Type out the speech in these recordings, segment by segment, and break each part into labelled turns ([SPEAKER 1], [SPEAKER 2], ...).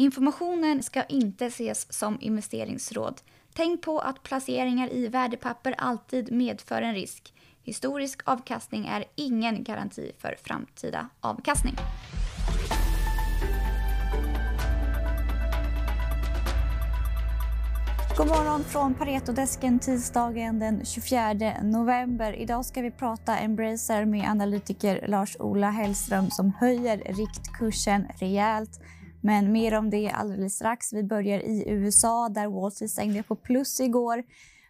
[SPEAKER 1] Informationen ska inte ses som investeringsråd. Tänk på att placeringar i värdepapper alltid medför en risk. Historisk avkastning är ingen garanti för framtida avkastning. God morgon från Paretodesken tisdagen den 24 november. Idag ska vi prata Embracer med analytiker Lars-Ola Hellström som höjer riktkursen rejält. Men mer om det alldeles strax. Vi börjar i USA där Wall Street stängde på plus igår.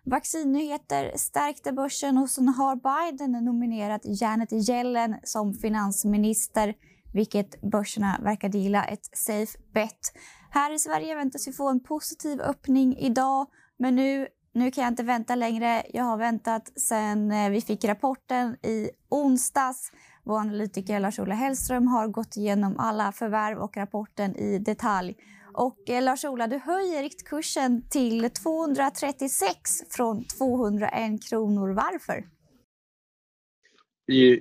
[SPEAKER 1] Vaccinnyheter stärkte börsen och sen har Biden nominerat Janet Yellen som finansminister vilket börserna verkar gilla. Ett safe bet. Här i Sverige väntas vi få en positiv öppning idag, men nu, nu kan jag inte vänta längre. Jag har väntat sen eh, vi fick rapporten i onsdags. Vår analytiker Lars-Ola Hellström har gått igenom alla förvärv och rapporten i detalj. Och eh, Lars-Ola, du höjer riktkursen till 236 från 201 kronor. Varför?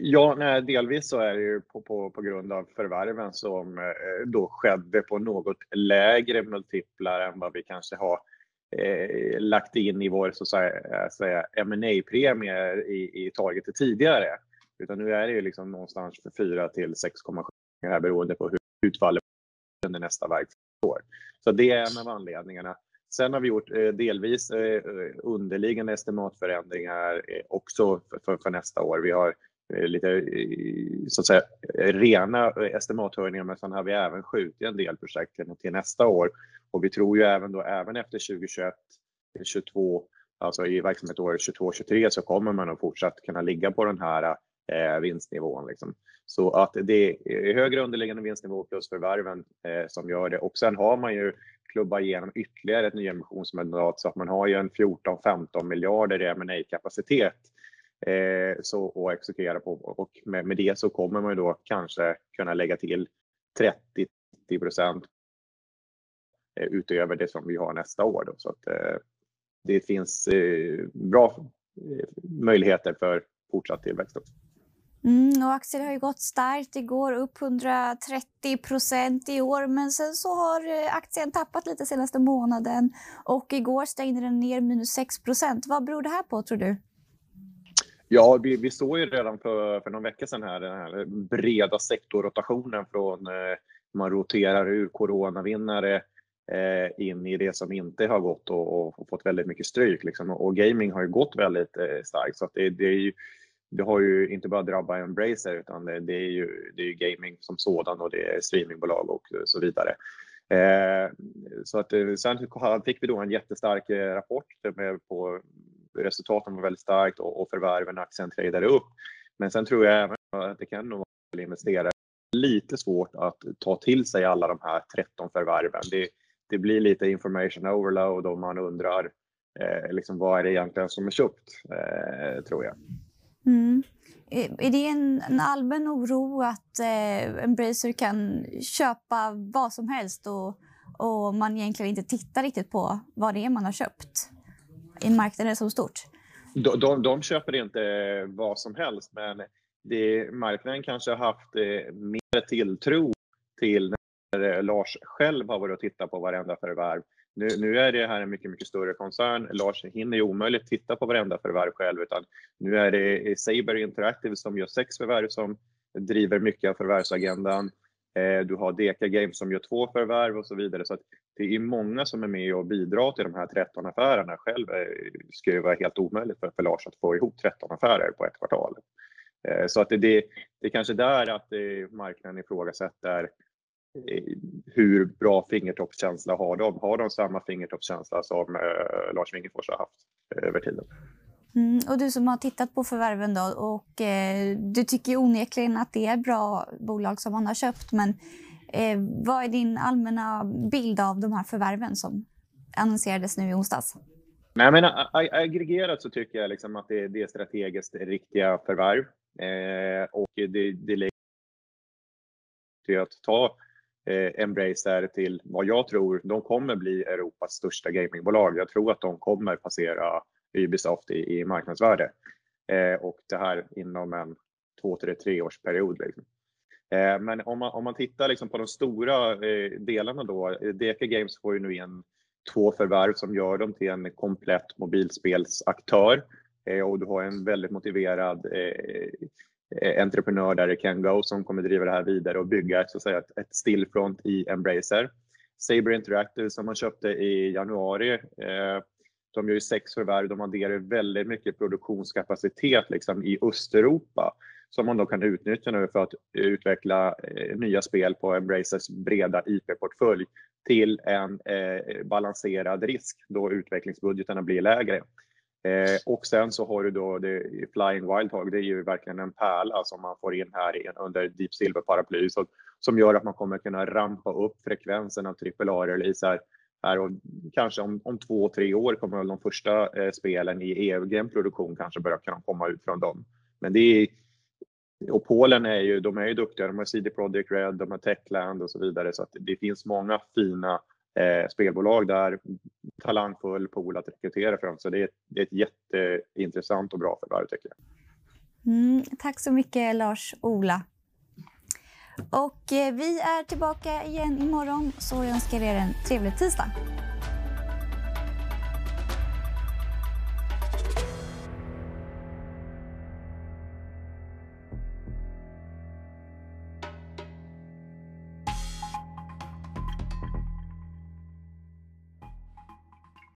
[SPEAKER 2] Ja, nej, delvis så är det ju på, på, på grund av förvärven som eh, då skedde på något lägre multiplar än vad vi kanske har eh, lagt in i vår så att säga, ma premie i, i targetet tidigare. Utan nu är det ju liksom någonstans för 4 till 6,7 beroende på hur utfallet under nästa verksamhetsår. Så det är en av anledningarna. Sen har vi gjort eh, delvis eh, eh, underliggande estimatförändringar också för, för, för nästa år. Vi har lite så att säga rena estimathöjningar men sen har vi även skjutit en del projekt till nästa år och vi tror ju även då även efter 2021 2022 alltså i verksamhetsåret 22 23 så kommer man att fortsatt kunna ligga på den här eh, vinstnivån liksom. Så att det är högre underliggande vinstnivå plus förvärven eh, som gör det och sen har man ju klubba igenom ytterligare ett nyemissionsmandat så att man har ju en 14-15 miljarder i M&A kapacitet eh, så, att exekvera på. Och med, med, det så kommer man ju då kanske kunna lägga till 30 procent eh, utöver det som vi har nästa år. Då. Så att eh, det finns eh, bra eh, möjligheter för fortsatt tillväxt. Också.
[SPEAKER 1] Mm, och aktier har ju gått starkt igår, upp 130 procent i år. Men sen så har eh, aktien tappat lite senaste månaden och igår stängde den ner minus 6 procent. Vad beror det här på tror du?
[SPEAKER 2] Ja, vi, vi såg ju redan för, för någon vecka sedan här den här breda sektorrotationen från eh, man roterar ur coronavinnare eh, in i det som inte har gått och, och fått väldigt mycket stryk. Liksom. Och gaming har ju gått väldigt eh, starkt så att det, det, är ju, det har ju inte bara drabbat Embracer utan det, det, är ju, det är ju gaming som sådan och det är streamingbolag och så vidare. Eh, så att eh, sen fick vi då en jättestark eh, rapport med på resultaten var väldigt starkt och, och förvärven aktien tradade upp. Men sen tror jag även att det kan nog vara investerare lite svårt att ta till sig alla de här 13 förvärven. Det, det blir lite information overload och man undrar eh, liksom, vad är det egentligen som är köpt, eh, tror jag.
[SPEAKER 1] Mm. Är det en, en allmän oro att eh, Embracer kan köpa vad som helst och, och man egentligen inte tittar riktigt på vad det är man har köpt? i marknaden som stort?
[SPEAKER 2] De, de, de köper inte vad som helst, men det, marknaden kanske har haft eh, mer tilltro till när Lars själv har varit och tittat på varenda förvärv. Nu, nu är det här en mycket, mycket större koncern. Lars hinner ju omöjligt titta på varenda förvärv själv, utan nu är det Saber Interactive som gör sex förvärv som driver mycket av förvärvsagendan. Eh, du har Deka Games som gör två förvärv och så vidare. Så det är många som är med och bidrar till de här 13 affärerna. Själv eh, skulle det vara helt omöjligt för, för Lars att få ihop 13 affärer på ett kvartal. Eh, så att det, det, det är kanske där att marknaden ifrågasätter hur bra fingertoppskänsla har de? Har de samma fingertoppskänsla som Lars Wingefors har haft över tiden?
[SPEAKER 1] Mm, och du som har tittat på förvärven då och eh, du tycker onekligen att det är bra bolag som man har köpt. Men eh, vad är din allmänna bild av de här förvärven som annonserades nu i onsdags?
[SPEAKER 2] Nej, men aggregerat så tycker jag liksom att det, det är strategiskt riktiga förvärv eh, och det, det lägger till att ta eh, Embracer till vad jag tror de kommer bli Europas största gamingbolag. Jag tror att de kommer passera Ubisoft i, i marknadsvärde. Eh, och det här inom en två, tre, tre års period. Liksom. Eh, men om man, om man tittar liksom på de stora eh, delarna då, eh, DK Games får ju nu in två förvärv som gör dem till en komplett mobilspelsaktör. Eh, och du har en väldigt motiverad eh, Eh, entreprenör där i Kengo som kommer driva det här vidare och bygga så att säga, ett, ett stillfront i Embracer. Saber Interactive som man köpte i januari eh, de gör ju sex förvärv, de adderar väldigt mycket produktionskapacitet liksom, i Östeuropa som man då kan utnyttja nu för att utveckla eh, nya spel på Embracers breda IP-portfölj till en eh, balanserad risk då utvecklingsbudgeterna blir lägre. Eh, och sen så har du då det, Flying Wild Hog, det är ju verkligen en pärla som man får in här under Deep Silver paraply som gör att man kommer kunna rampa upp frekvensen av AAA-releaser här och kanske om, om två, tre år kommer väl de första eh, spelen i egen produktion kanske börja kunna komma ut från dem. Men det är, och Polen är ju, de är ju duktiga, de har CD Projekt Red, de har Techland och så vidare så att det finns många fina eh, spelbolag där, talangfull pool att rekrytera från. Så det är, det är ett jätteintressant och bra förvärv tycker jag.
[SPEAKER 1] Mm, tack så mycket Lars-Ola. Och eh, vi är tillbaka igen imorgon så jag önskar er en trevlig tisdag.